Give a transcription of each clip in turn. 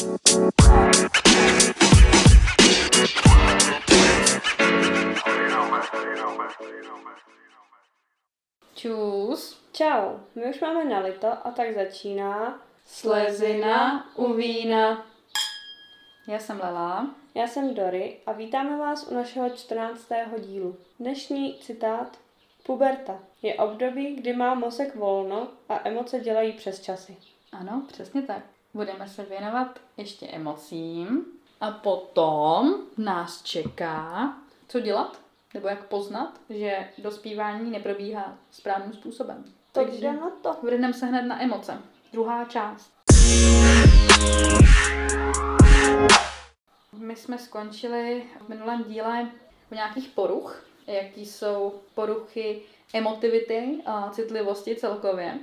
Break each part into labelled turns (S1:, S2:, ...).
S1: Čus.
S2: Čau, my už máme nalito a tak začíná
S1: Slezina u vína. Já jsem Lela.
S2: Já jsem Dory a vítáme vás u našeho 14. dílu. Dnešní citát Puberta je období, kdy má mozek volno a emoce dělají přes časy.
S1: Ano, přesně tak. Budeme se věnovat ještě emocím a potom nás čeká, co dělat, nebo jak poznat, že dospívání neprobíhá správným způsobem.
S2: To jde na to.
S1: vrhneme se hned na emoce. Druhá část. My jsme skončili v minulém díle u nějakých poruch, jaký jsou poruchy emotivity a citlivosti celkově.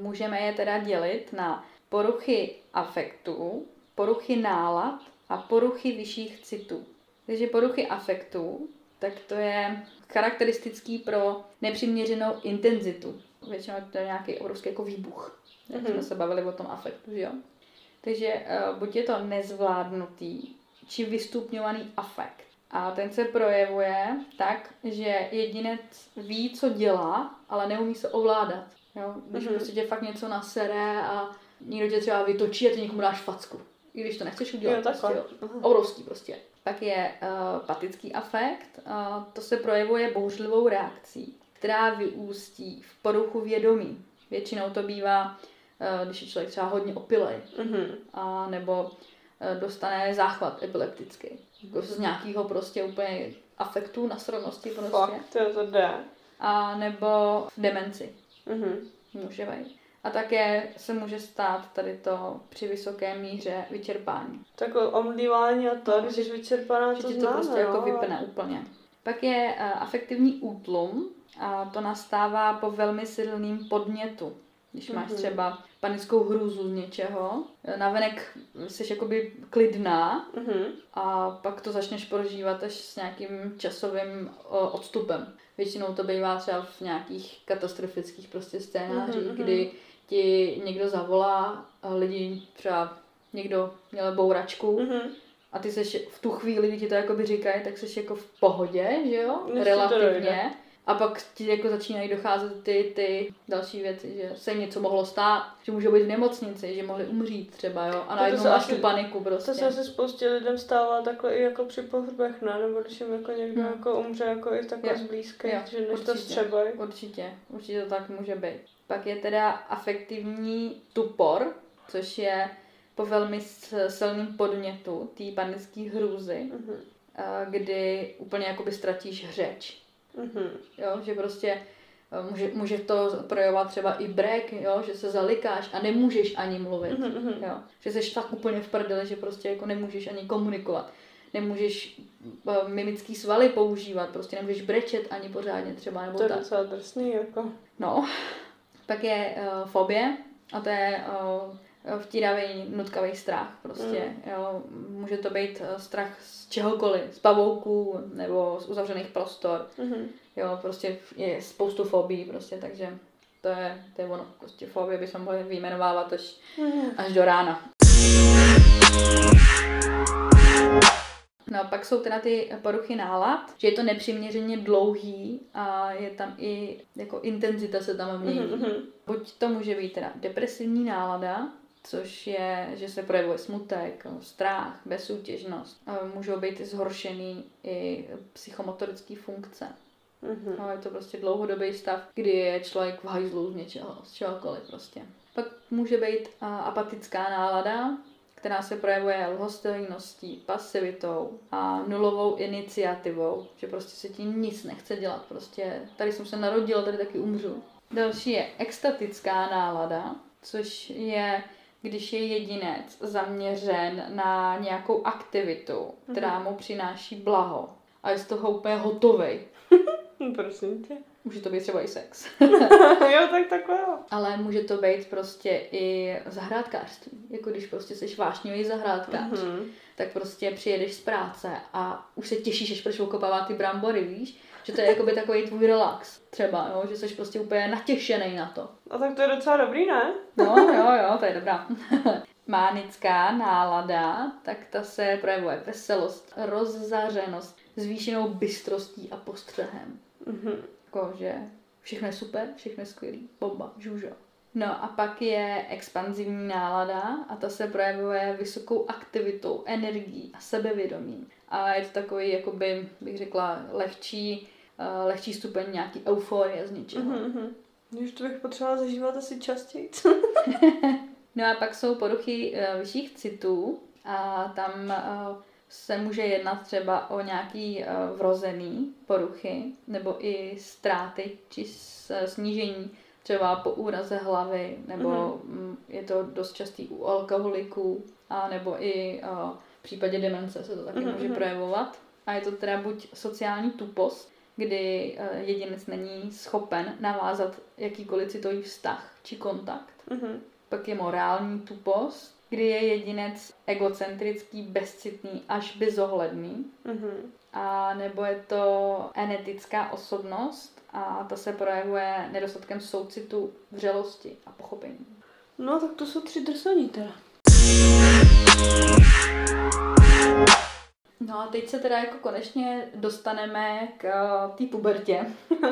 S1: Můžeme je teda dělit na poruchy afektů, poruchy nálad a poruchy vyšších citů. Takže poruchy afektů, tak to je charakteristický pro nepřiměřenou intenzitu. Většinou to je nějaký obrovský jako výbuch. Jak jsme se bavili o tom afektu, že jo? Takže uh, buď je to nezvládnutý, či vystupňovaný afekt. A ten se projevuje tak, že jedinec ví, co dělá, ale neumí se ovládat. Jo? Když
S2: Mhm.
S1: prostě tě fakt něco nasere a někdo tě třeba vytočí a ty někomu dáš facku. I když to nechceš udělat.
S2: Jo,
S1: prostě, jo. Obrovský prostě. Pak je uh, patický afekt. Uh, to se projevuje bouřlivou reakcí, která vyústí v poruchu vědomí. Většinou to bývá, uh, když je člověk třeba hodně opilej,
S2: Mhm.
S1: a nebo eh, dostane záchvat epileptický. Jako z nějakého prostě úplně afektu, nasranosti prostě.
S2: Fakt, to, to jde.
S1: A nebo v demenci
S2: Mhm.
S1: může být. A také se může stát tady to při vysoké míře vyčerpání.
S2: Takové omdlívání a to, když jsi vyčerpaná,
S1: Že
S2: to
S1: ti to
S2: známe,
S1: prostě jako
S2: no, ale-
S1: vypne úplně. Pak je eh, afektivní útlum a to nastává po velmi silným podnětu. Když máš
S2: Mhm.
S1: třeba panickou hrůzu z něčeho, eh, navenek jsi jakoby klidná,
S2: Mhm.
S1: a pak to začneš prožívat až s nějakým časovým o, odstupem. Většinou to bývá třeba v nějakých katastrofických prostě scénářích,
S2: Mhm, mhm.
S1: kdy ti někdo zavolá, lidi třeba někdo měl bouračku
S2: Mhm.
S1: a ty seš v tu chvíli, kdy ti to jakoby říkají, tak jsi jako v pohodě, že jo,
S2: Než
S1: relativně. A pak ti jako začínají docházet ty, ty další věci, že se něco mohlo stát, že můžou být v nemocnici, že mohli umřít třeba, jo, a
S2: to
S1: najednou máš tu paniku prostě.
S2: To se asi spoustě lidem stává takhle i jako při pohřbech, ne? Nebo když jim jako někdo
S1: Hmm.
S2: jako umře jako i takhle
S1: Jo.
S2: z blízkých,
S1: Jo,
S2: že než to
S1: určitě.
S2: střebají.
S1: Určitě, určitě to tak může být. Pak je teda afektivní tupor, což je po velmi silným podnětu té panické hrůzy,
S2: Mhm.
S1: a kdy úplně jakoby ztratíš řeč.
S2: Mhm.
S1: Jo, že prostě eh, může, může to projevovat třeba i brek, jo, že se zalikáš a nemůžeš ani mluvit.
S2: Mhm, mhm.
S1: Jo, že jsi tak úplně v prdeli, že prostě jako nemůžeš ani komunikovat. Nemůžeš eh, mimický svaly používat, prostě nemůžeš brečet ani pořádně třeba, nebo
S2: To je
S1: tak.
S2: docela drsný, jako.
S1: No, pak je uh, fobie a to je uh, vtíravý, nutkavý strach prostě. Mm. Jo. Může to být uh, strach z čehokoliv, z pavouků nebo z uzavřených prostor.
S2: Mhm.
S1: Jo, prostě je spoustu fobií prostě, takže to je, to je ono. Prostě fobie bychom mohli vyjmenovávat až,
S2: Mhm.
S1: až do rána. No a pak jsou teda ty poruchy nálad, že je to nepřiměřeně dlouhý a je tam i jako intenzita se tam mění.
S2: Mhm, mhm.
S1: Buď to může být teda depresivní nálada, což je, že se projevuje smutek, strach, bezsoutěžnost. A Můžou být zhoršený i psychomotorické funkce.
S2: Mhm.
S1: No, je to prostě dlouhodobý stav, kdy je člověk v hajzlu z něčeho, z čehokoliv prostě. Pak může být apatická nálada, která se projevuje lhostejností, pasivitou a nulovou iniciativou, že prostě se ti nic nechce dělat, prostě tady jsem se narodila, tady taky umřu. Další je extatická nálada, což je, když je jedinec zaměřen na nějakou aktivitu, která mu přináší blaho a je z toho úplně hotovej.
S2: Prosím tě.
S1: Může to být třeba i sex.
S2: jo, tak takhle jo.
S1: Ale může to být prostě i zahrádkářství. Jako když prostě jsi vášnivý zahrádkář,
S2: Mhm.
S1: tak prostě přijedeš z práce a už se těšíš, až budeš okopávat ty brambory, víš? Že to je jakoby takový tvůj relax třeba, jo? že jsi prostě úplně natěšený na to.
S2: A tak to je docela dobrý, ne?
S1: No, jo, jo, to je dobrá. mánická nálada, tak ta se projevuje veselost, rozzařenost, zvýšenou bystrostí a postřehem.
S2: Mhm.
S1: Jako, že všechno je super, všechno je skvělý, bomba, žužo. No a pak je expanzivní nálada a ta se projevuje vysokou aktivitou, energií a sebevědomím. A je to takový, jakoby, bych řekla, lehčí, uh, lehčí stupeň nějaký euforie z ničeho.
S2: Mhm. Už to bych potřebovala zažívat asi častěji.
S1: No a pak jsou poruchy uh, vyšších citů a tam uh, se může jednat třeba o nějaký uh, vrozený poruchy nebo i ztráty či s- snížení třeba po úraze hlavy, nebo mm. je to dost častý u alkoholiků, a nebo i uh, v případě demence se to taky
S2: Mhm,
S1: může
S2: mhm.
S1: projevovat. A je to teda buď sociální tupost, kdy uh, jedinec není schopen navázat jakýkoliv citový vztah či kontakt.
S2: Mhm.
S1: Pak je morální tupost, kdy je jedinec egocentrický, bezcitný až bezohledný.
S2: Mhm.
S1: A nebo je to enetická osobnost a ta se projevuje nedostatkem soucitu, vřelosti a pochopení.
S2: No tak to jsou tři drsaní teda.
S1: No a teď se teda jako konečně dostaneme k eh, té pubertě.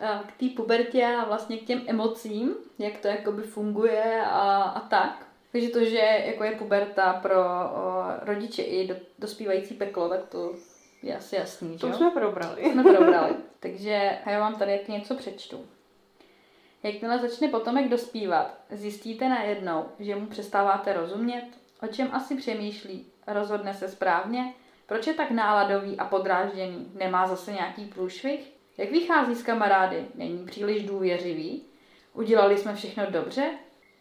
S1: Eh, k té pubertě a vlastně k těm emocím, jak to jakoby funguje a, a tak. Takže to, že jako je puberta pro o, rodiče i do, dospívající peklo, tak to je asi jasný,
S2: To
S1: že
S2: jsme probrali.
S1: jsme probrali. Takže já vám tady jak něco přečtu. Jakmile začne potomek dospívat, zjistíte najednou, že mu přestáváte rozumět, o čem asi přemýšlí, rozhodne se správně, proč je tak náladový a podrážděný, nemá zase nějaký průšvih, jak vychází s kamarády, není příliš důvěřivý, udělali jsme všechno dobře,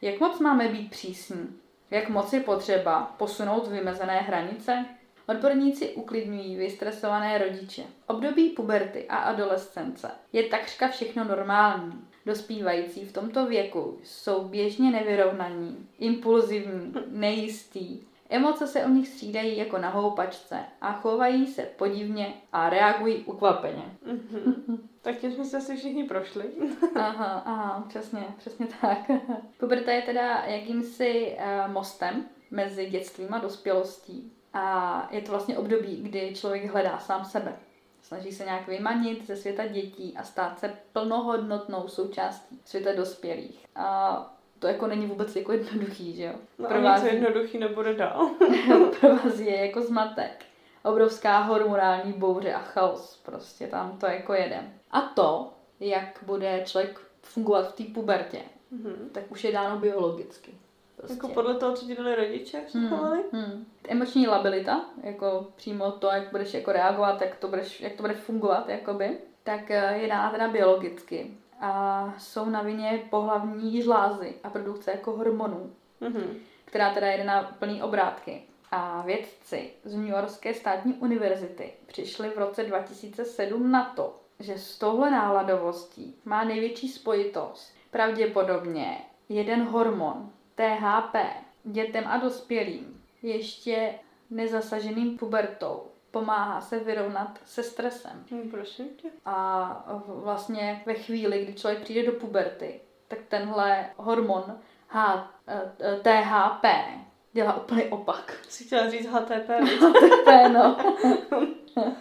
S1: jak moc máme být přísní, jak moc je potřeba posunout vymezené hranice, Odborníci uklidňují vystresované rodiče. Období puberty a adolescence je takřka všechno normální. Dospívající v tomto věku jsou běžně nevyrovnaní, impulzivní, nejistý. Emoce se u nich střídají jako na houpačce a chovají se podivně a reagují ukvapeně.
S2: Mhm. Tak tím jsme se asi všichni prošli.
S1: Aha, aha, přesně, přesně tak. Puberta je teda jakýmsi uh, mostem mezi dětstvím a dospělostí. A je to vlastně období, kdy člověk hledá sám sebe. Snaží se nějak vymanit ze světa dětí a stát se plnohodnotnou součástí světa dospělých. A to jako není vůbec jako jednoduchý, že jo?
S2: No
S1: Pro vás-
S2: jednoduchý nebude dál.
S1: pro vás je jako zmatek. Obrovská hormonální bouře a chaos. Prostě tam to jako jede. A to, jak bude člověk fungovat v té pubertě,
S2: Mhm.
S1: tak už je dáno biologicky. Prostě.
S2: Jako podle toho, co ti dali rodiče, jak se
S1: Hmm,
S2: chovali?
S1: hmm. Emoční labilita, jako přímo to, jak budeš jako reagovat, jak to, budeš, jak to bude fungovat, jakoby, tak eh, je dána teda biologicky. A jsou na vině pohlavní žlázy a produkce jako hormonů,
S2: Mhm.
S1: která teda jede na plný obrátky. A vědci z New Yorkské státní univerzity přišli v roce 2007 na to, že s touhle náladovostí má největší spojitost pravděpodobně jeden hormon, THP, dětem a dospělým, ještě nezasaženým pubertou. Pomáhá se vyrovnat se stresem.
S2: Prosím tě.
S1: A vlastně ve chvíli, kdy člověk přijde do puberty, tak tenhle hormon H, eh, THP dělá úplný opak.
S2: Jsi chtěla říct HTP?
S1: THP, no.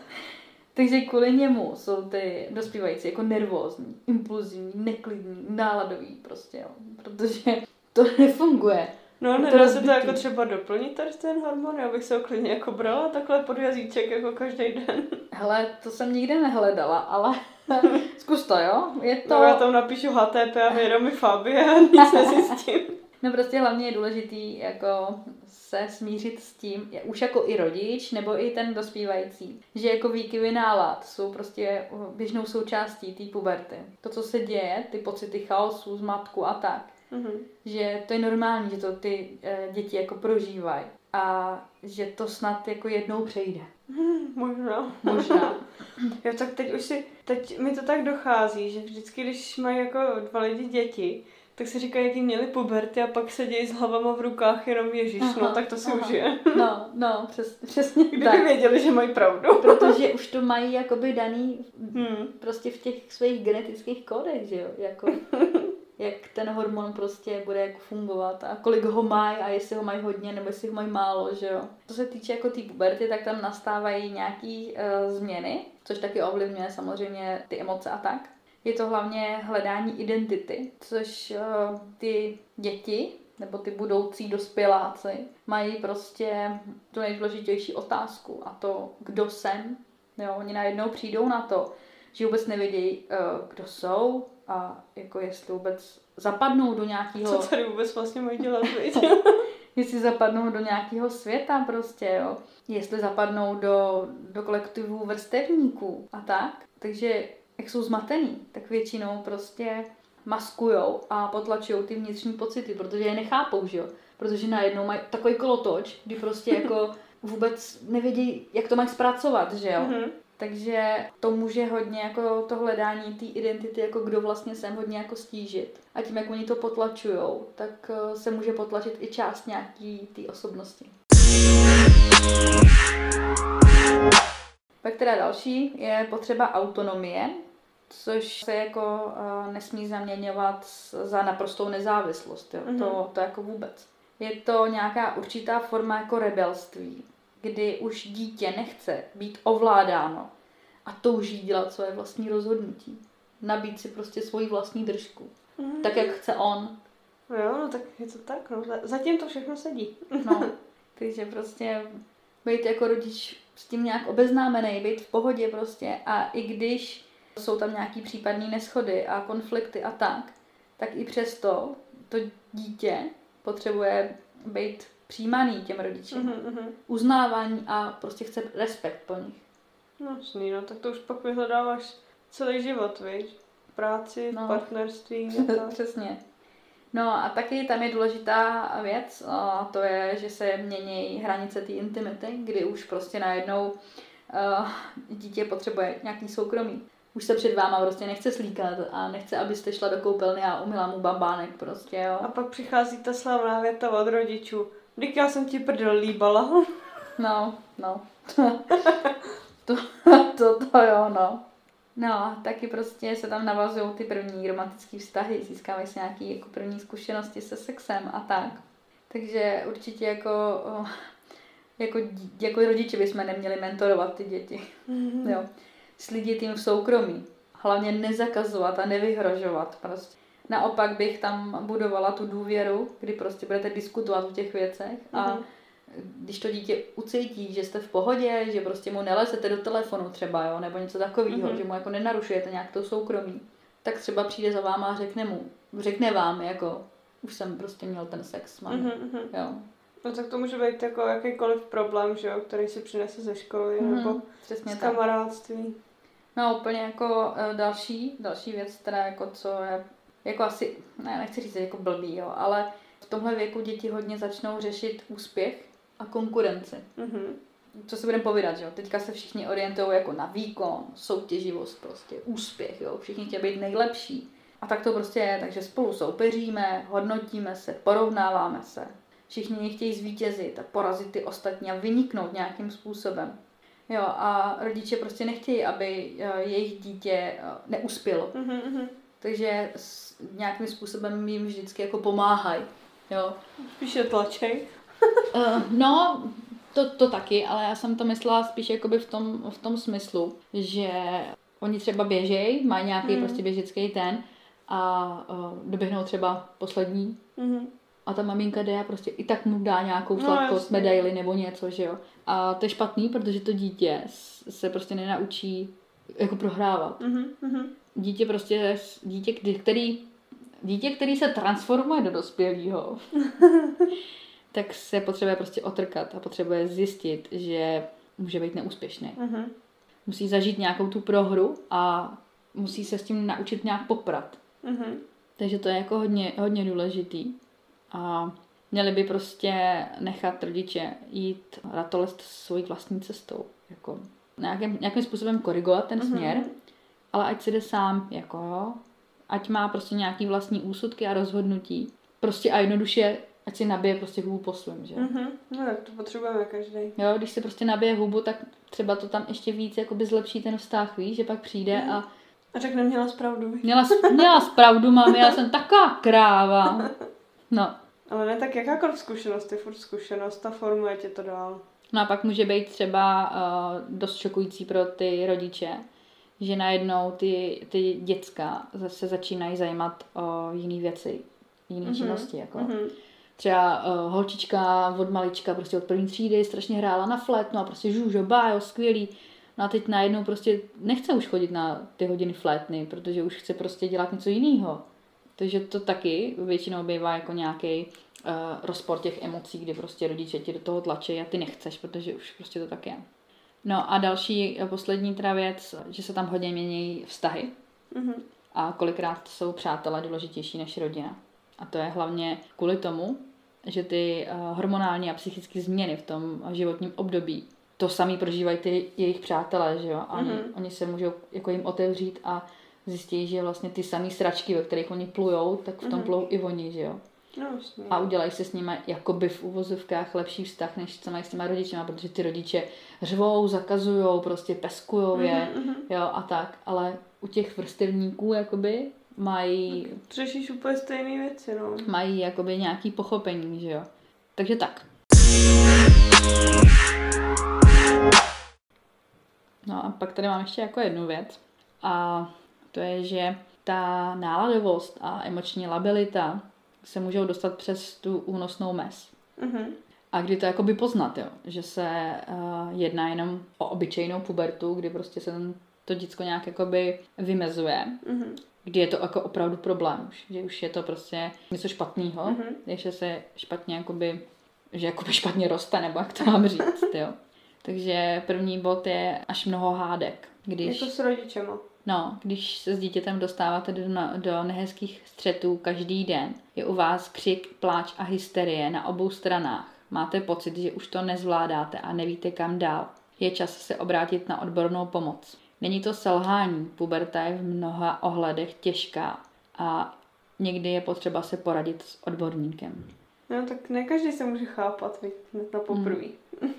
S1: Takže kvůli němu jsou ty dospívající jako nervózní, impulzivní, neklidní, náladový prostě, jo. Protože to nefunguje.
S2: No, nedá se to jako třeba doplnit tady ten hormon, já bych se ho klidně jako brala takhle pod jazyček jako každý den.
S1: Hele, to jsem nikde nehledala, ale zkus to, jo. Je to...
S2: No, já tam napíšu HTP a vyjedou mi Fabie a nic nezjistím.
S1: No prostě hlavně je důležitý jako se smířit s tím, je- už jako i rodič, nebo i ten dospívající, že jako výkyvy nálad jsou prostě běžnou součástí té puberty. To, co se děje, ty pocity chaosu, zmatku a tak,
S2: Mhm.
S1: že to je normální, že to ty eh, děti jako prožívají a že to snad jako jednou přejde.
S2: Hm, Možná.
S1: Možná.
S2: Jo, tak teď už si, teď mi to tak dochází, že vždycky, když mají jako dva lidi děti, tak si říkají, jaký měli puberty a pak sedějí s hlavama v rukách jenom Ježíš, no
S1: Aha,
S2: tak to si
S1: aha.
S2: užije.
S1: No, no, přes, přesně
S2: Kdyby
S1: tak.
S2: věděli, že mají pravdu.
S1: Protože už to mají jakoby daný
S2: Hmm.
S1: prostě v těch svých genetických kódech, že jo, jako jak ten hormon prostě bude jako fungovat a kolik ho mají a jestli ho mají hodně nebo jestli ho mají málo, že jo. Co se týče jako té puberty, tak tam nastávají nějaký uh, změny, což taky ovlivňuje samozřejmě ty emoce a tak. Je to hlavně hledání identity, což uh, ty děti nebo ty budoucí dospěláci mají prostě tu nejdůležitější otázku a to, kdo jsem. Jo, oni najednou přijdou na to, že vůbec nevědějí, uh, kdo jsou a jako jestli vůbec zapadnou do nějakého...
S2: Co tady vůbec vlastně mají dělat,
S1: jestli zapadnou do nějakého světa prostě, jo. Jestli zapadnou do, do kolektivu vrstevníků a tak. Takže jak jsou zmatený, tak většinou prostě maskujou a potlačují ty vnitřní pocity, protože je nechápou, že jo. Protože najednou mají takový kolotoč, kdy prostě jako vůbec nevědí, jak to mají zpracovat, že jo. Mm-hmm. Takže to může hodně jako to hledání té identity, jako kdo vlastně jsem, hodně jako stížit. A tím, jak oni to potlačujou, tak eh, se může potlačit i část nějaký té osobnosti. Pak teda další je potřeba autonomie, což se jako uh, nesmí zaměňovat za naprostou nezávislost. Jo? Mm-hmm. To, to jako vůbec. Je to nějaká určitá forma jako rebelství, kdy už dítě nechce být ovládáno a touží dělat své vlastní rozhodnutí. Nabít si prostě svoji vlastní držku. Mm. Tak, jak chce on.
S2: No jo, no tak je to tak, no. Zatím to všechno sedí.
S1: no, takže prostě být jako rodič s tím nějak obeznámený, být v pohodě prostě a i když jsou tam nějaký případné neschody a konflikty a tak, tak i přesto to dítě potřebuje být přijímaný těm rodičům. Mm-hmm. Uznávání a prostě chce respekt po nich.
S2: No jasný, no tak to už pak vyhledáváš celý život, víš? Práci, no. partnerství.
S1: Přesně. No a taky tam je důležitá věc, a to je, že se mění hranice té intimity, kdy už prostě najednou uh, dítě potřebuje nějaký soukromí. Už se před váma prostě nechce slíkat a nechce, abyste šla do koupelny a umila mu bambánek prostě, jo.
S2: A pak přichází ta slavná věta od rodičů. Vždyť já jsem ti prdel líbala.
S1: No, no. to, to, to jo, no. No, taky prostě se tam navazují ty první romantické vztahy, získávají se nějaké jako první zkušenosti se sexem a tak. Takže určitě jako, jako, jako rodiče bychom neměli mentorovat ty děti. Mm-hmm. Jo. Slídit jim v soukromí. Hlavně nezakazovat a nevyhrožovat prostě. Naopak bych tam budovala tu důvěru, kdy prostě budete diskutovat o těch věcech a mm-hmm když to dítě ucítí, že jste v pohodě, že prostě mu nelezete do telefonu třeba, jo, nebo něco takového, mm-hmm. že mu jako nenarušujete nějak to soukromí, tak třeba přijde za váma a řekne mu, řekne vám, jako, už jsem prostě měl ten sex, mám, mm-hmm. jo.
S2: No tak to může být jako jakýkoliv problém, že jo, který si přinese ze školy mm-hmm. nebo Přesně z kamarádství. Tak.
S1: No úplně jako uh, další, další věc, teda jako co je, jako asi, ne, nechci říct jako blbý, jo, ale v tomhle věku děti hodně začnou řešit úspěch a konkurenci. Mm-hmm. Co si budeme povídat, že jo? Teďka se všichni orientují jako na výkon, soutěživost, prostě úspěch, jo? Všichni chtějí být nejlepší. A tak to prostě je, takže spolu soupeříme, hodnotíme se, porovnáváme se. Všichni chtějí zvítězit a porazit ty ostatní a vyniknout nějakým způsobem. Jo, a rodiče prostě nechtějí, aby eh, jejich dítě eh, neuspělo. Mm-hmm. Takže s nějakým způsobem jim vždycky jako pomáhají. Jo.
S2: Spíše tlačej.
S1: uh, no, to, to taky, ale já jsem to myslela spíš jakoby v tom, v tom smyslu, že oni třeba běžejí, mají nějaký mm. prostě běžecký ten a uh, doběhnou třeba poslední mm. a ta maminka jde a prostě i tak mu dá nějakou no, sladkost, no, medaili nebo něco, že jo. A to je špatný, protože to dítě se prostě nenaučí jako prohrávat. Mm-hmm. Dítě prostě, dítě, který, dítě, který se transformuje do dospělého, tak se potřebuje prostě otrkat a potřebuje zjistit, že může být neúspěšný. Uh-huh. Musí zažít nějakou tu prohru a musí se s tím naučit nějak poprat. Uh-huh. Takže to je jako hodně, hodně důležitý. A měli by prostě nechat rodiče jít ratolest svojí vlastní cestou. Jako nějakým, nějakým způsobem korigovat ten uh-huh. směr, ale ať si jde sám, jako ať má prostě nějaký vlastní úsudky a rozhodnutí. Prostě a jednoduše ať si nabije prostě hubu po svém, že?
S2: Mm-hmm. No tak to potřebujeme každý.
S1: Jo, když si prostě nabije hubu, tak třeba to tam ještě víc jakoby zlepší ten vztah, víš, že pak přijde mm-hmm. a
S2: A řekne, měla zpravdu.
S1: Měla, měla zpravdu, mami, já jsem taková kráva. No.
S2: Ale ne tak jakákoliv zkušenost je furt zkušenost a formuje tě to dál.
S1: No a pak může být třeba uh, dost šokující pro ty rodiče, že najednou ty, ty děcka zase začínají zajímat o jiné věci, jiné mm-hmm. činnosti. Jako. Mm-hmm. Třeba uh, holčička od malička, prostě od první třídy, strašně hrála na flet, no a prostě žužo, bájo, skvělý. No a teď najednou prostě nechce už chodit na ty hodiny flétny, protože už chce prostě dělat něco jiného. Takže to taky většinou bývá jako nějaký uh, rozpor těch emocí, kdy prostě rodiče ti do toho tlačí a ty nechceš, protože už prostě to tak je. No a další, eh, poslední teda věc, že se tam hodně mění vztahy. Mm-hmm. A kolikrát jsou přátelé důležitější než rodina. A to je hlavně kvůli tomu, že ty uh, hormonální a psychické změny v tom životním období to samý prožívají ty jejich přátelé, že jo? A oni, mm-hmm. oni se můžou jako jim otevřít a zjistí, že vlastně ty samé sračky, ve kterých oni plujou, tak v tom mm-hmm. plujou i oni, že jo?
S2: No, vlastně.
S1: A udělají se s nimi jakoby v uvozovkách lepší vztah, než co mají s těma rodičema, protože ty rodiče řvou, zakazují, prostě peskujou je, mm-hmm. jo, a tak. Ale u těch vrstevníků jakoby mají...
S2: Řešíš úplně stejné věci, no.
S1: Mají jakoby nějaký pochopení, že jo. Takže tak. No a pak tady mám ještě jako jednu věc. A to je, že ta náladovost a emoční labilita se můžou dostat přes tu únosnou mes. Mm-hmm. A kdy to jakoby poznat, jo? že se uh, jedná jenom o obyčejnou pubertu, kdy prostě se to děcko nějak jakoby vymezuje, mm-hmm. kdy je to jako opravdu problém už, že už je to prostě něco špatného, mm-hmm. že se špatně jakoby, že jakoby špatně roste, nebo jak to mám říct, jo. Takže první bod je až mnoho hádek.
S2: Když... Jako s rodičema.
S1: No, když se s dítětem dostáváte do, do nehezkých střetů každý den, je u vás křik, pláč a hysterie na obou stranách. Máte pocit, že už to nezvládáte a nevíte kam dál. Je čas se obrátit na odbornou pomoc. Není to selhání, puberta je v mnoha ohledech těžká a někdy je potřeba se poradit s odborníkem.
S2: No tak ne každý se může chápat, na poprvé. Hmm.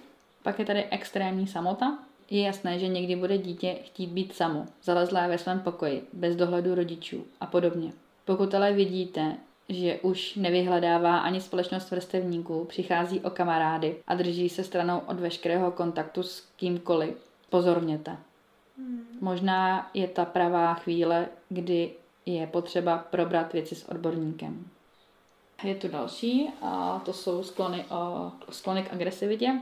S1: Pak je tady extrémní samota, je jasné, že někdy bude dítě chtít být samo, zalezlé ve svém pokoji, bez dohledu rodičů a podobně. Pokud ale vidíte, že už nevyhledává ani společnost vrstevníků, přichází o kamarády a drží se stranou od veškerého kontaktu s kýmkoliv, pozorněte. Hmm. Možná je ta pravá chvíle, kdy je potřeba probrat věci s odborníkem. Je tu další a to jsou sklony, o, sklony k agresivitě.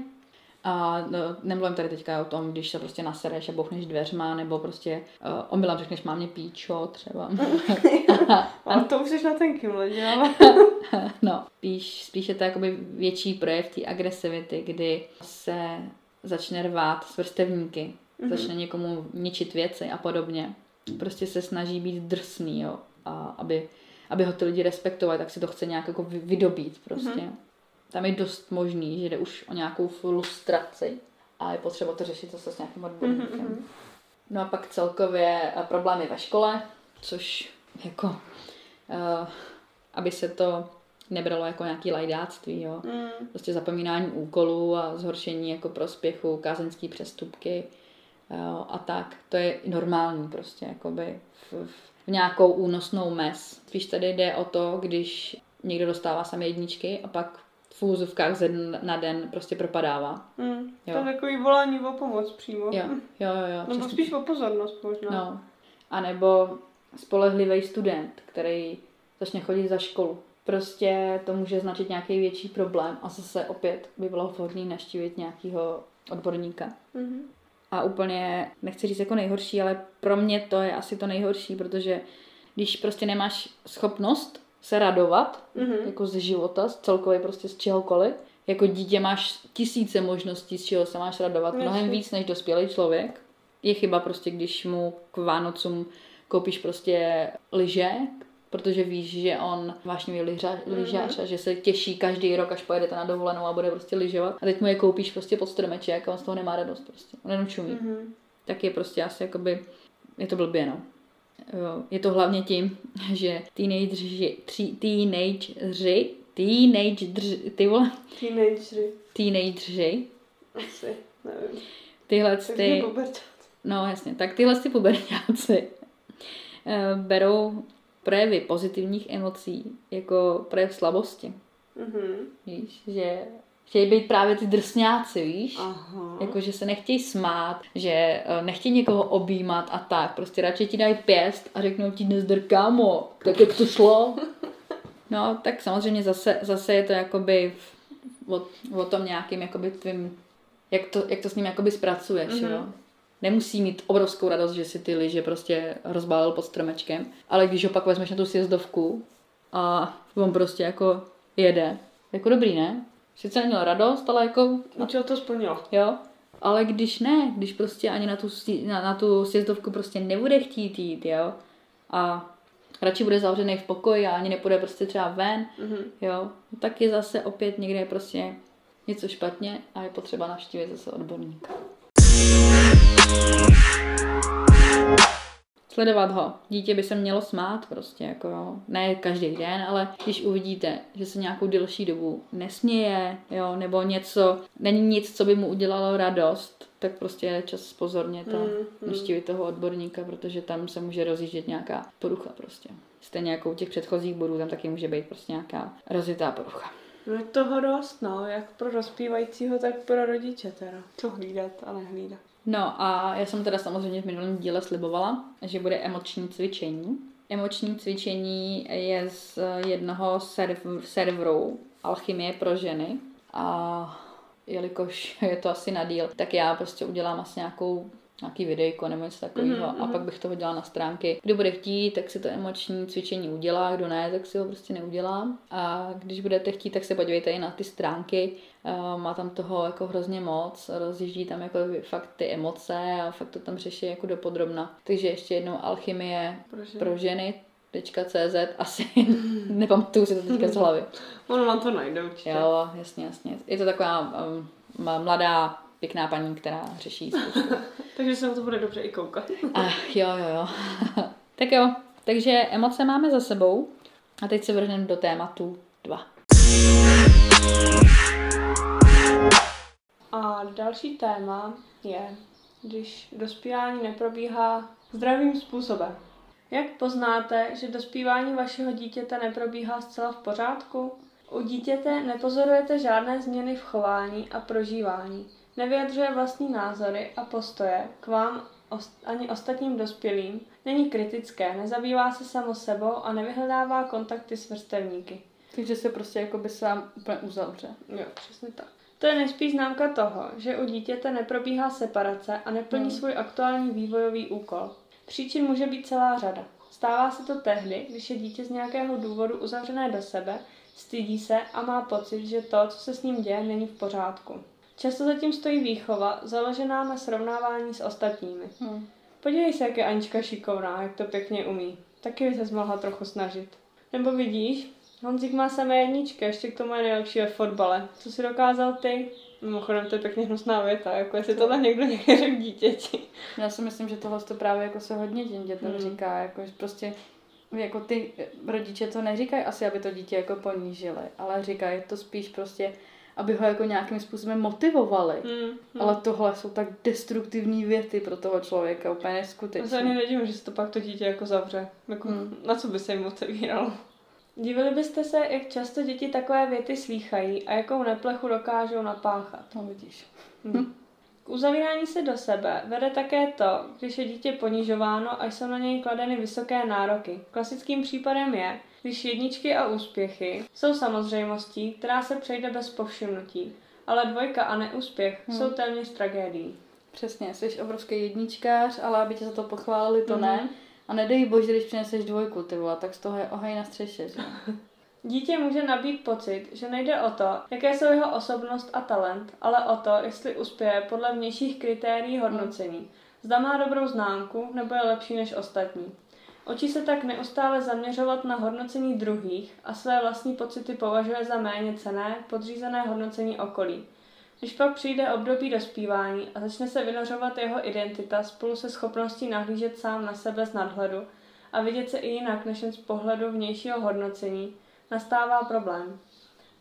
S1: A no, nemluvím tady teďka o tom, když se prostě nasereš a bouchneš dveřma, nebo prostě uh, omylem řekneš mámě píčo třeba.
S2: Ale to už jsi na tenkým ledě, ale...
S1: no, spíš, spíš je to jakoby větší projev té agresivity, kdy se začne rvát s vrstevníky, mm-hmm. začne někomu ničit věci a podobně. Prostě se snaží být drsný, jo, a aby, aby ho ty lidi respektovali, tak si to chce nějak jako vydobít prostě. Mm-hmm tam je dost možný, že jde už o nějakou frustraci a je potřeba to řešit zase s nějakým odborníkem. Mm-hmm. No a pak celkově eh, problémy ve škole, což jako, uh, aby se to nebralo jako nějaký lajdáctví, jo. Mm. Prostě zapomínání úkolů a zhoršení jako prospěchu, kázeňský přestupky jo, a tak. To je normální prostě, jakoby v, v nějakou únosnou mes. Spíš tady jde o to, když někdo dostává samé jedničky a pak v úzovkách ze dne na den prostě propadává.
S2: Mm. To je takový volání o pomoc přímo.
S1: Jo, jo, jo. jo
S2: Nebo spíš o pozornost možná.
S1: No. A nebo spolehlivý student, který začne chodit za školu. Prostě to může značit nějaký větší problém a zase opět by bylo vhodné naštívit nějakého odborníka. Mm-hmm. A úplně, nechci říct jako nejhorší, ale pro mě to je asi to nejhorší, protože když prostě nemáš schopnost se radovat, mm-hmm. jako ze života, z celkově prostě z čehokoliv. Jako dítě máš tisíce možností, z čeho se máš radovat, Myslím. mnohem víc než dospělý člověk. Je chyba prostě, když mu k Vánocům koupíš prostě lyže, protože víš, že on vášnivý lyžař, lyžař mm-hmm. a že se těší každý rok, až pojedete na dovolenou a bude prostě lyžovat. A teď mu je koupíš prostě pod stromeček a on z toho nemá radost prostě. On jenom čumí. Mm-hmm. Tak je prostě asi jakoby, je to blbě no. Je to hlavně tím, že teenageři, teenageři, teenageři, ty vole,
S2: teenageři,
S1: teenageři,
S2: asi, nevím.
S1: Tyhle ty, no jasně, tak tyhle ty pubertáci eh, berou projevy pozitivních emocí jako projev slabosti.
S2: Mhm.
S1: Víš, že chtějí být právě ty drsňáci, víš?
S2: Aha.
S1: Jako, že se nechtějí smát, že eh, nechtějí někoho objímat a tak. Prostě radši ti dají pěst a řeknou ti nezdr kámo, tak jak to šlo? No, tak samozřejmě zase, zase je to jakoby v- o, o tom nějakým jakoby tvým, jak to, jak to s ním jakoby zpracuješ,
S2: Mhm.
S1: mm-hmm. jo? Nemusí mít obrovskou radost, že si ty lyže prostě rozbálil pod stromečkem, ale když ho pak vezmeš na tu sjezdovku a on prostě jako jede, jako dobrý, ne? Sice neměl radost, ale jako
S2: Účel to splnilo.
S1: Jo, ale když ne, když prostě ani na tu, na, na tu sjezdovku prostě nebude chtít jít, jo, a radši bude zavřený v pokoji a ani nepůjde prostě třeba ven,
S2: Mhm.
S1: jo, no tak je zase opět někde prostě něco špatně a je potřeba navštívit zase odborníka. Sledovat ho. Dítě by se mělo smát prostě, jako jo. Ne každý den, ale když uvidíte, že se nějakou delší dobu nesměje, jo, nebo něco, není nic, co by mu udělalo radost, tak prostě je čas spozornět a
S2: Mm,
S1: navštívit toho odborníka, protože tam se může rozjíždět nějaká porucha prostě. Stejně jako u těch předchozích bodů, tam taky může být prostě nějaká rozjetá porucha.
S2: No je toho dost, no, jak pro dospívajícího, tak pro rodiče teda. Co hlídat a nehlídat.
S1: No a já jsem teda samozřejmě v minulém díle slibovala, že bude emoční cvičení. Emoční cvičení je z jednoho serv- serveru Alchymie pro ženy a jelikož je to asi na díl, tak já prostě udělám asi nějakou nějaký videjko nebo něco takového
S2: Mhm,
S1: a pak bych to hodila na stránky. Kdo bude chtít, tak si to emoční cvičení udělá, kdo ne, tak si ho prostě neudělá. A když budete chtít, tak se podívejte i na ty stránky, Eh, má tam toho jako hrozně moc, rozjíždí tam jako fakt ty emoce a fakt to tam řeší jako dopodrobna. Takže ještě jednou alchymie
S2: Pro ženy.
S1: pro ženy .cz asi nepamatuju si to teďka z hlavy.
S2: Ono vám to najde určitě.
S1: Jo, jasně, jasně. Je to taková um, mladá, pěkná paní, která řeší.
S2: Takže se na to bude dobře i koukat.
S1: Ah, jo, jo, jo. tak jo, takže emoce máme za sebou a teď se vrhneme do tématu 2.
S2: A další téma je, když dospívání neprobíhá zdravým způsobem. Jak poznáte, že dospívání vašeho dítěte neprobíhá zcela v pořádku? U dítěte nepozorujete žádné změny v chování a prožívání. Nevyjadřuje vlastní názory a postoje k vám ani ostatním dospělým, není kritické, nezabývá se samo sebou a nevyhledává kontakty s vrstevníky.
S1: Takže se prostě jako by sám úplně uzavře.
S2: Jo, přesně tak. To je nejspíš známka toho, že u dítěte neprobíhá separace a neplní
S1: Hmm.
S2: svůj aktuální vývojový úkol. Příčin může být celá řada. Stává se to tehdy, když je dítě z nějakého důvodu uzavřené do sebe, stydí se a má pocit, že to, co se s ním děje, není v pořádku. Často zatím stojí výchova, založená na srovnávání s ostatními.
S1: Hmm.
S2: Podívej se, jak je Anička šikovná, jak to pěkně umí. Taky by se mohla trochu snažit. Nebo vidíš, Honzik má samé jedničky, ještě k tomu je nejlepší ve fotbale. Co si dokázal ty? Mimochodem, to je pěkně hnusná věta, jako jestli tohle někdo někdy řekl dítěti.
S1: Já si myslím, že tohle to právě jako se hodně těm dětem
S2: Hmm.
S1: říká, jako že prostě jako ty rodiče to neříkají asi, aby to dítě jako ponížili, ale říkají to spíš prostě, aby ho jako nějakým způsobem motivovali.
S2: Hmm, hmm.
S1: Ale tohle jsou tak destruktivní věty pro toho člověka, úplně
S2: Já se ani
S1: neskutečné.
S2: nedivím, že se to pak to dítě jako zavře. Jako,
S1: Hmm.
S2: Na co by se jim otevíralo? Divili byste se, jak často děti takové věty slýchají a jakou neplechu dokážou napáchat.
S1: No vidíš.
S2: Hm. K uzavírání se do sebe vede také to, když je dítě ponižováno a jsou na něj kladeny vysoké nároky. Klasickým případem je, když jedničky a úspěchy jsou samozřejmostí, která se přejde bez povšimnutí, ale dvojka a neúspěch
S1: Hmm.
S2: jsou téměř tragédií.
S1: Přesně, jsi obrovský jedničkář, ale aby tě za to pochválili, to
S2: Mhm.
S1: ne. A nedej bože, když přineseš dvojku, ty vole, tak z toho je ohej na střeše, že?
S2: Dítě může nabít pocit, že nejde o to, jaké jsou jeho osobnost a talent, ale o to, jestli uspěje podle vnějších kritérií hodnocení. Zda má dobrou známku, nebo je lepší než ostatní. Oči se tak neustále zaměřovat na hodnocení druhých a své vlastní pocity považuje za méně cené, podřízené hodnocení okolí. Když pak přijde období dospívání a začne se vynořovat jeho identita spolu se schopností nahlížet sám na sebe z nadhledu a vidět se i jinak než z pohledu vnějšího hodnocení, nastává problém.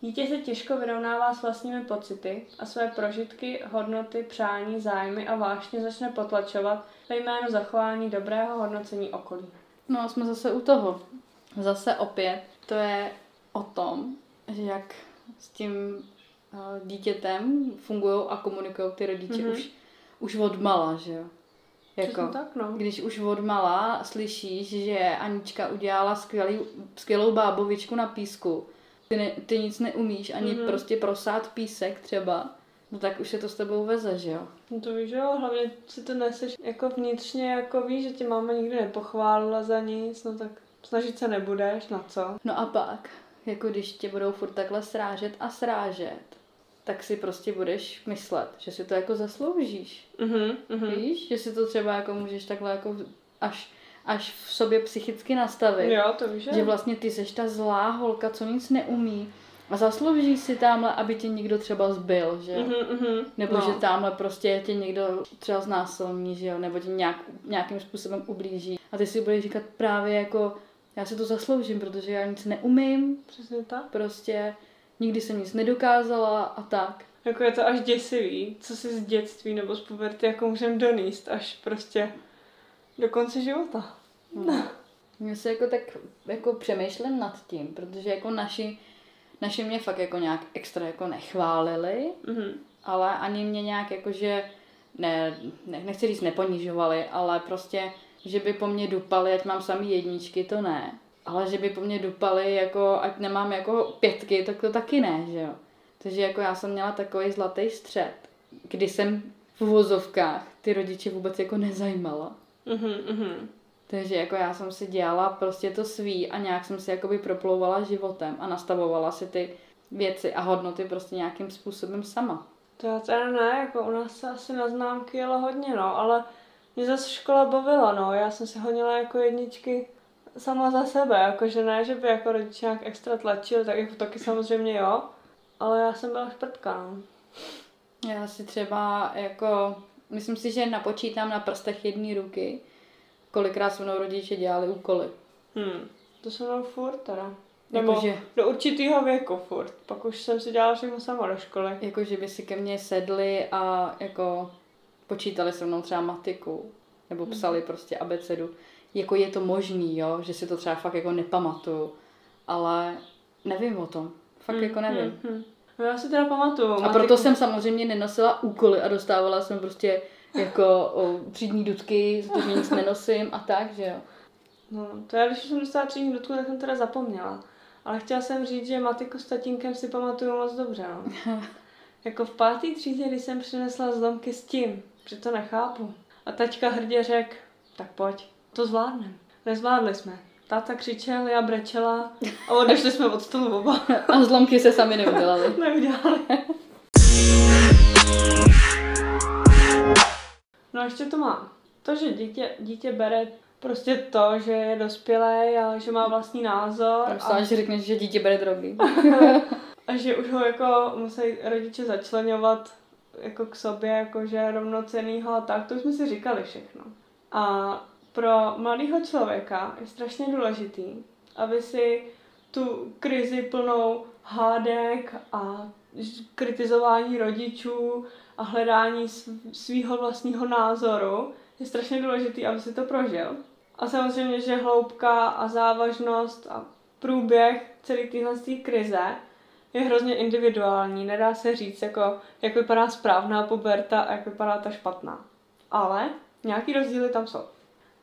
S2: Dítě se těžko vyrovnává s vlastními pocity a své prožitky, hodnoty, přání, zájmy a vášně začne potlačovat ve jménu zachování dobrého hodnocení okolí.
S1: No a jsme zase u toho. Zase opět to je o tom, že jak s tím uh, dítětem fungují a komunikují ty rodiče mm-hmm. už, už od mala, že jo.
S2: Jako, tak, no.
S1: Když už od mala slyšíš, že Anička udělala skvělý, skvělou bábovičku na písku, ty, ne, ty nic neumíš, ani mm-hmm. prostě prosát písek třeba, no tak už se to s tebou veze, že jo?
S2: No to víš, jo, hlavně si to neseš jako vnitřně, jako víš, že tě máma nikdy nepochválila za nic, no tak snažit se nebudeš, na co?
S1: No a pak, jako když tě budou furt takhle srážet a srážet, tak si prostě budeš myslet, že si to jako zasloužíš.
S2: Mm-hmm, mm-hmm.
S1: Víš, že si to třeba jako můžeš takhle jako až, až v sobě psychicky nastavit.
S2: Jo, to víš.
S1: Že vlastně ty seš ta zlá holka, co nic neumí. A zaslouží si tamhle, aby tě někdo třeba zbyl, že jo?
S2: Mm-hmm, mm-hmm.
S1: Nebo no. že tamhle prostě tě někdo třeba znásilní, že jo? Nebo tě nějak, nějakým způsobem ublíží. A ty si budeš říkat právě jako, já si to zasloužím, protože já nic neumím.
S2: Přesně tak.
S1: Prostě nikdy jsem nic nedokázala a tak.
S2: Jako je to až děsivý, co si z dětství nebo z puberty jako můžeme doníst až prostě do konce života.
S1: No. Já se jako tak jako přemýšlím nad tím, protože jako naši, naši mě fakt jako nějak extra jako nechválili,
S2: mm-hmm.
S1: ale ani mě nějak jako, že ne, ne, nechci říct neponižovali, ale prostě, že by po mně dupali, ať mám samý jedničky, to ne ale že by po mně dupali, jako, ať nemám jako pětky, tak to taky ne, že jo. Takže jako já jsem měla takový zlatý střed, kdy jsem v uvozovkách ty rodiče vůbec jako nezajímala.
S2: Mm-hmm,
S1: Takže jako já jsem si dělala prostě to svý a nějak jsem si jakoby proplouvala životem a nastavovala si ty věci a hodnoty prostě nějakým způsobem sama.
S2: To já teda ne, jako u nás se asi na známky jelo hodně, no, ale mě zase škola bavila, no, já jsem si honila jako jedničky sama za sebe, jakože ne, že by jako rodiče nějak extra tlačil, tak jako taky samozřejmě jo, ale já jsem byla šprtka, no.
S1: Já si třeba jako, myslím si, že napočítám na prstech jedné ruky, kolikrát se mnou rodiče dělali úkoly.
S2: Hmm, to se mnou furt teda. Nebo jako, že... do určitého věku furt. Pak už jsem si dělala všechno sama do školy.
S1: Jako, že by si ke mně sedli a jako počítali se mnou třeba matiku. Nebo hmm. psali hmm. prostě abecedu jako je to možný, jo, že si to třeba fakt jako nepamatuju, ale nevím o tom. Fakt hmm, jako nevím.
S2: Hmm, hmm. No já si teda pamatuju.
S1: A proto jsem samozřejmě nenosila úkoly a dostávala jsem prostě jako o, třídní dudky, protože nic nenosím a tak, že jo.
S2: No, to já když jsem dostala třídní dudku, tak jsem teda zapomněla. Ale chtěla jsem říct, že matiku s tatínkem si pamatuju moc dobře, no. jako v pátý třídě, když jsem přinesla zlomky s tím, že to nechápu. A taťka hrdě řekl, tak pojď to zvládneme. Nezvládli jsme. Táta křičel, já brečela a odešli jsme od stolu oba.
S1: A zlomky se sami neudělali.
S2: neudělali. No a ještě to má. To, že dítě, dítě bere prostě to, že je dospělé a že má vlastní názor.
S1: Myslím, a... že řekneš, že dítě bere drogy.
S2: a že už ho jako musí rodiče začlenovat jako k sobě, jako že rovnocenýho a tak, to už jsme si říkali všechno. A pro mladého člověka je strašně důležitý, aby si tu krizi plnou hádek a kritizování rodičů a hledání svého vlastního názoru je strašně důležitý, aby si to prožil. A samozřejmě, že hloubka a závažnost a průběh celé téhle krize je hrozně individuální. Nedá se říct, jako, jak vypadá správná puberta a jak vypadá ta špatná. Ale nějaký rozdíly tam jsou.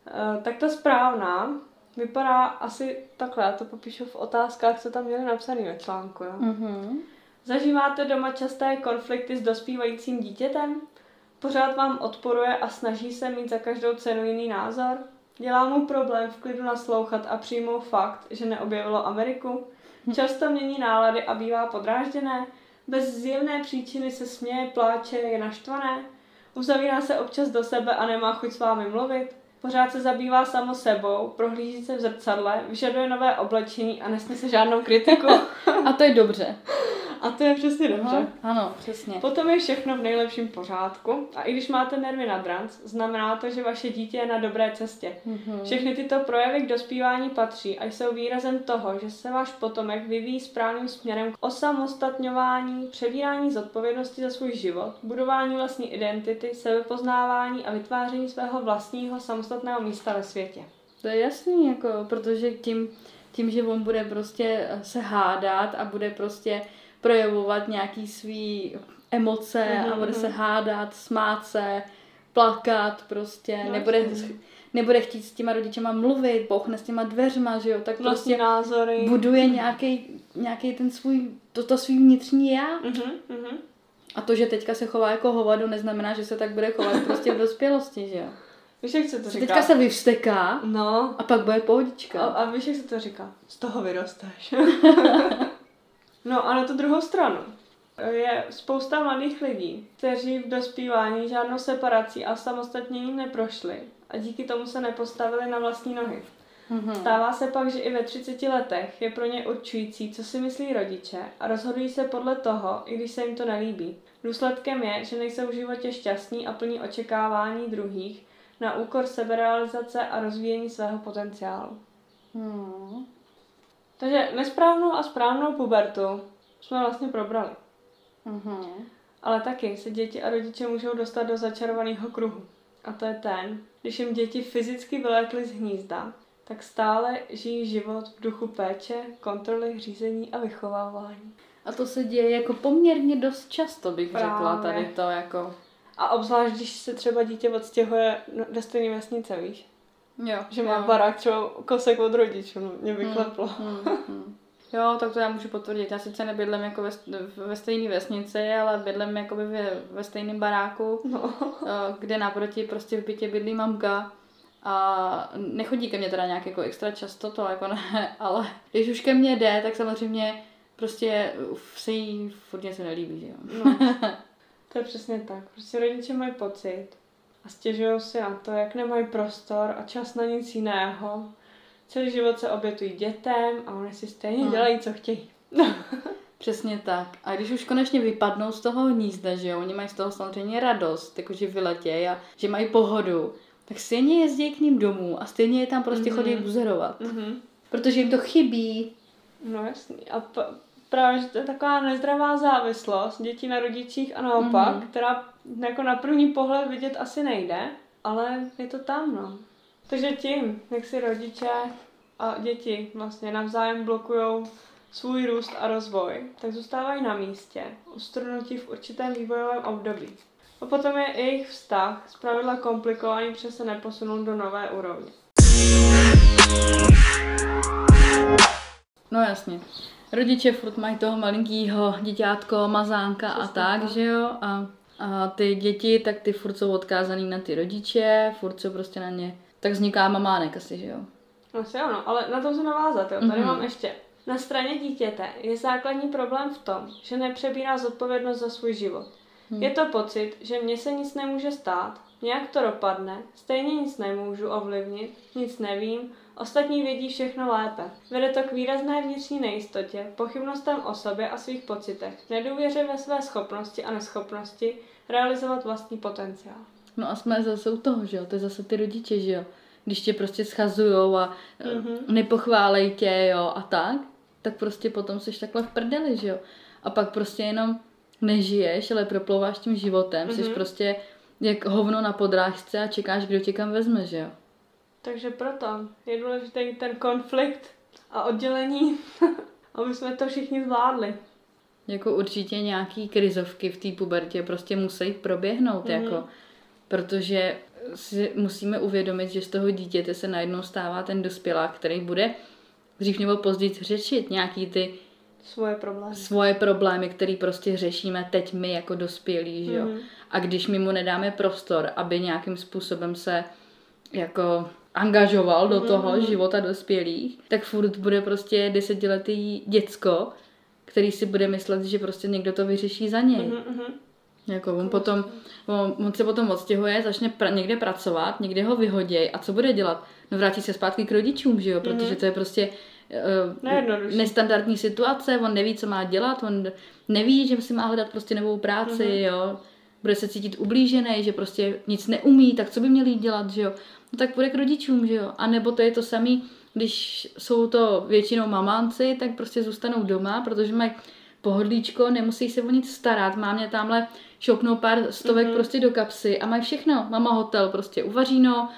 S2: Eh, tak ta správná vypadá asi takhle, já to popíšu v otázkách, co tam měli napsaný ve článku. Jo?
S1: Mm-hmm.
S2: Zažíváte doma časté konflikty s dospívajícím dítětem? Pořád vám odporuje a snaží se mít za každou cenu jiný názor? Dělá mu problém v klidu naslouchat a přijmout fakt, že neobjevilo Ameriku? Často mění nálady a bývá podrážděné? Bez zjevné příčiny se směje, pláče, je naštvané? Uzavírá se občas do sebe a nemá chuť s vámi mluvit? Pořád se zabývá samo sebou, prohlíží se v zrcadle, vyžaduje nové oblečení a nesmí se žádnou kritiku.
S1: a to je dobře.
S2: A to je přesně dobře.
S1: Aha, ano, přesně.
S2: Potom je všechno v nejlepším pořádku a i když máte nervy na dranc, znamená to, že vaše dítě je na dobré cestě.
S1: Mhm.
S2: Všechny tyto projevy k dospívání patří a jsou výrazem toho, že se váš potomek vyvíjí správným směrem k osamostatňování, přebírání zodpovědnosti za svůj život, budování vlastní identity, sebepoznávání a vytváření svého vlastního samostatného místa ve světě.
S1: To je jasný, jako, protože tím, tím, že on bude prostě se hádat a bude prostě projevovat nějaký svý emoce
S2: Mhm,
S1: a bude se
S2: mhm.
S1: hádat, smát se, plakat prostě,
S2: No,
S1: nebude, nebude chtít s těma rodičema mluvit, bouchne s těma dveřma, že jo, tak
S2: Vlastní
S1: prostě
S2: názory.
S1: buduje nějaký, nějaký ten svůj, to, to svý vnitřní já.
S2: Mhm, mhm.
S1: A to, že teďka se chová jako hovado, neznamená, že se tak bude chovat prostě v dospělosti, že jo.
S2: Víš, jak se to říká?
S1: Teďka se vyvsteká
S2: No,
S1: a pak bude pohodička.
S2: a, a víš, jak se to říká? Z toho vyrosteš. no a na tu druhou stranu je spousta mladých lidí, kteří v dospívání žádnou separací a samostatněním neprošli a díky tomu se nepostavili na vlastní nohy.
S1: Mhm.
S2: Stává se pak, že i ve 30 letech je pro ně určující, co si myslí rodiče a rozhodují se podle toho, i když se jim to nelíbí. Důsledkem je, že nejsou v životě šťastní a plní očekávání druhých na úkor seberealizace a rozvíjení svého potenciálu.
S1: Hmm.
S2: Takže nesprávnou a správnou pubertu jsme vlastně probrali.
S1: Mhm.
S2: Ale taky se děti a rodiče můžou dostat do začarovaného kruhu. A to je ten, když jim děti fyzicky vylétly z hnízda, tak stále žijí život v duchu péče, kontroly, řízení a vychovávání.
S1: A to se děje jako poměrně dost často, bych
S2: Právě.
S1: řekla tady to jako.
S2: A obzvlášť, když se třeba dítě odstěhuje do stejné vesnice, víš?
S1: Jo,
S2: Že má
S1: jo.
S2: barák třeba kousek od rodičů, no, mě vykleplo.
S1: Hmm, hmm. Jo, tak to já můžu potvrdit. Já sice nebydlím jako ve, ve stejné vesnici, ale bydlím jakoby ve, ve stejném baráku,
S2: No.
S1: eh, kde naproti prostě v bytě bydlí mamka. A nechodí ke mně teda nějak jako extra často, to jako ne, ale když už ke mně jde, tak samozřejmě prostě se jí furt něco nelíbí, že jo.
S2: no. To je přesně tak. Prostě rodiče mají pocit a stěžují si na to, jak nemají prostor a čas na nic jiného. Celý život se obětují dětem a oni si stejně
S1: Hmm.
S2: dělají, co chtějí.
S1: Přesně tak. A když už konečně vypadnou z toho hnízda, že jo, oni mají z toho samozřejmě radost, jakože vyletějí a že mají pohodu, tak stejně jezdí k ním domů a stejně je tam prostě
S2: Mhm.
S1: chodí buzerovat.
S2: Mhm.
S1: Protože jim to chybí.
S2: No jasný. A p- právě, že to je taková nezdravá závislost dětí na rodičích a naopak,
S1: Mhm.
S2: která jako na první pohled vidět asi nejde, ale je to tam, no. Takže tím, jak si rodiče a děti vlastně navzájem blokujou svůj růst a rozvoj, tak zůstávají na místě, ustrnutí v určitém vývojovém období. A potom je jejich vztah zpravidla komplikovaný, protože se neposunou do nové úrovně.
S1: No jasně. Rodiče furt mají toho malinkýho děťátko, mazánka a
S2: Přesně
S1: tak,
S2: tak.
S1: že jo. A, a ty děti, tak ty furt jsou odkázaný na ty rodiče, furt jsou prostě na ně. Tak vzniká mamánek asi, že jo.
S2: Asi ano, ale na to se navázat, jo. Tady
S1: Mhm.
S2: mám ještě. Na straně dítěte je základní problém v tom, že nepřebírá zodpovědnost za svůj život.
S1: Hmm.
S2: Je to pocit, že mně se nic nemůže stát, nějak to dopadne, stejně nic nemůžu ovlivnit, nic nevím, ostatní vědí všechno lépe. Vede to k výrazné vnitřní nejistotě, pochybnostem o sobě a svých pocitech, nedůvěře ve své schopnosti a neschopnosti realizovat vlastní potenciál.
S1: No a jsme zase u toho, že jo, to je zase ty rodiče, že jo. Když tě prostě schazujou a
S2: Mhm.
S1: mm-hmm. nepochválej tě, jo, a tak, tak prostě potom jsi takhle v prdeli, že jo. A pak prostě jenom nežiješ, ale proplouváš tím životem, mm-hmm. jsi prostě jak hovno na podrážce a čekáš, kdo tě kam vezme, že jo.
S2: Takže proto je důležitý ten konflikt a oddělení, aby jsme to všichni zvládli.
S1: Jako určitě nějaký krizovky v té pubertě prostě musí proběhnout, mm-hmm. jako, protože si musíme uvědomit, že z toho dítěte se najednou stává ten dospělák, který bude dřív nebo později řešit nějaký ty
S2: Svoje problémy.
S1: svoje problémy, které prostě řešíme teď my jako dospělí, že jo.
S2: Mhm.
S1: A když my mu nedáme prostor, aby nějakým způsobem se jako angažoval do toho
S2: Mhm.
S1: života dospělých, tak furt bude prostě desetiletý děcko, který si bude myslet, že prostě někdo to vyřeší za něj.
S2: Mhm, mhm.
S1: Jako on potom, on, on se potom odstěhuje, začne pra, někde pracovat, někde ho vyhoděj a co bude dělat? No vrátí se zpátky k rodičům, že jo, protože
S2: Mhm.
S1: to je prostě
S2: Nejjednodušší.
S1: nestandardní situace, on neví, co má dělat, on neví, že si má hledat prostě novou práci,
S2: Mhm.
S1: jo. Bude se cítit ublížený, že prostě nic neumí, tak co by měl jít dělat, že jo. No tak půjde k rodičům, že jo. A nebo to je to samý, když jsou to většinou mamánci, tak prostě zůstanou doma, protože mají pohodlíčko, nemusí se o nic starat. Mámě tamhle šoupnou pár stovek
S2: Mhm.
S1: prostě do kapsy a mají všechno. Mama hotel prostě uvaříno,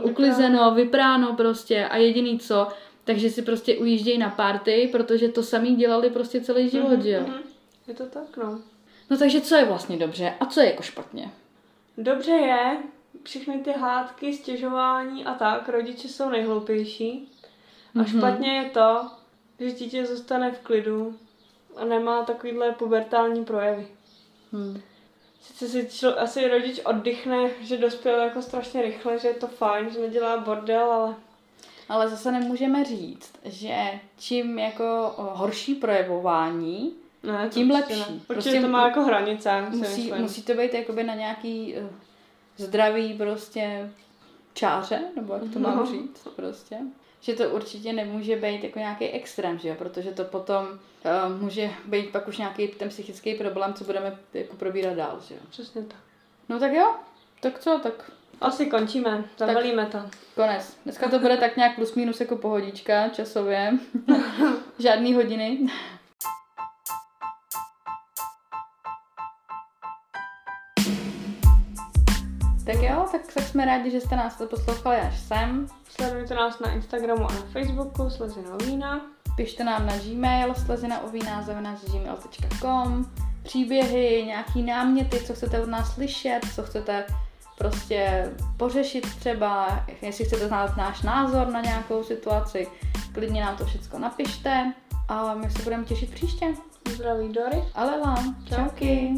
S1: uh, uklizeno, vypráno prostě a jediný co, takže si prostě ujíždějí na party, protože to samý dělali prostě celý život, že jo.
S2: Mhm. Je to tak, no.
S1: No takže co je vlastně dobře a co je jako špatně?
S2: Dobře je, všechny ty hádky, stěžování a tak, rodiče jsou nejhloupější. A
S1: Mhm.
S2: špatně je to, že dítě zůstane v klidu a nemá takovýhle pubertální projevy.
S1: Hmm.
S2: Sice si člo, asi rodič oddychne, že dospěl jako strašně rychle, že je to fajn, že nedělá bordel, ale
S1: Ale zase nemůžeme říct, že čím jako horší projevování,
S2: ne, to
S1: Tím
S2: určitě
S1: lepší.
S2: Ne. Určitě
S1: Prostě
S2: to má jako hranice,
S1: musí, musí to být jakoby na nějaký uh, zdravý prostě čáře, nebo jak to mám
S2: No.
S1: říct prostě. Že to určitě nemůže být jako nějaký extrém, že jo? protože to potom uh, může být pak už nějaký ten psychický problém, co budeme jako probírat dál, že jo.
S2: Přesně tak.
S1: No tak jo, tak co, tak
S2: Asi končíme, zabalíme to.
S1: konec. Dneska to bude tak nějak plus minus jako pohodička časově. Žádný hodiny. Tak jo, tak, tak jsme rádi, že jste nás to poslouchali až sem.
S2: Sledujte nás na Instagramu a na Facebooku, Slezina vína.
S1: Pište nám na Gmail slezinaovína.com příběhy, nějaký náměty, co chcete od nás slyšet, co chcete prostě pořešit třeba, jestli chcete znát náš názor na nějakou situaci, klidně nám to všechno napište a my se budeme těšit příště.
S2: Zdraví Dory.
S1: Ale vám,
S2: Čauky.
S1: čauky.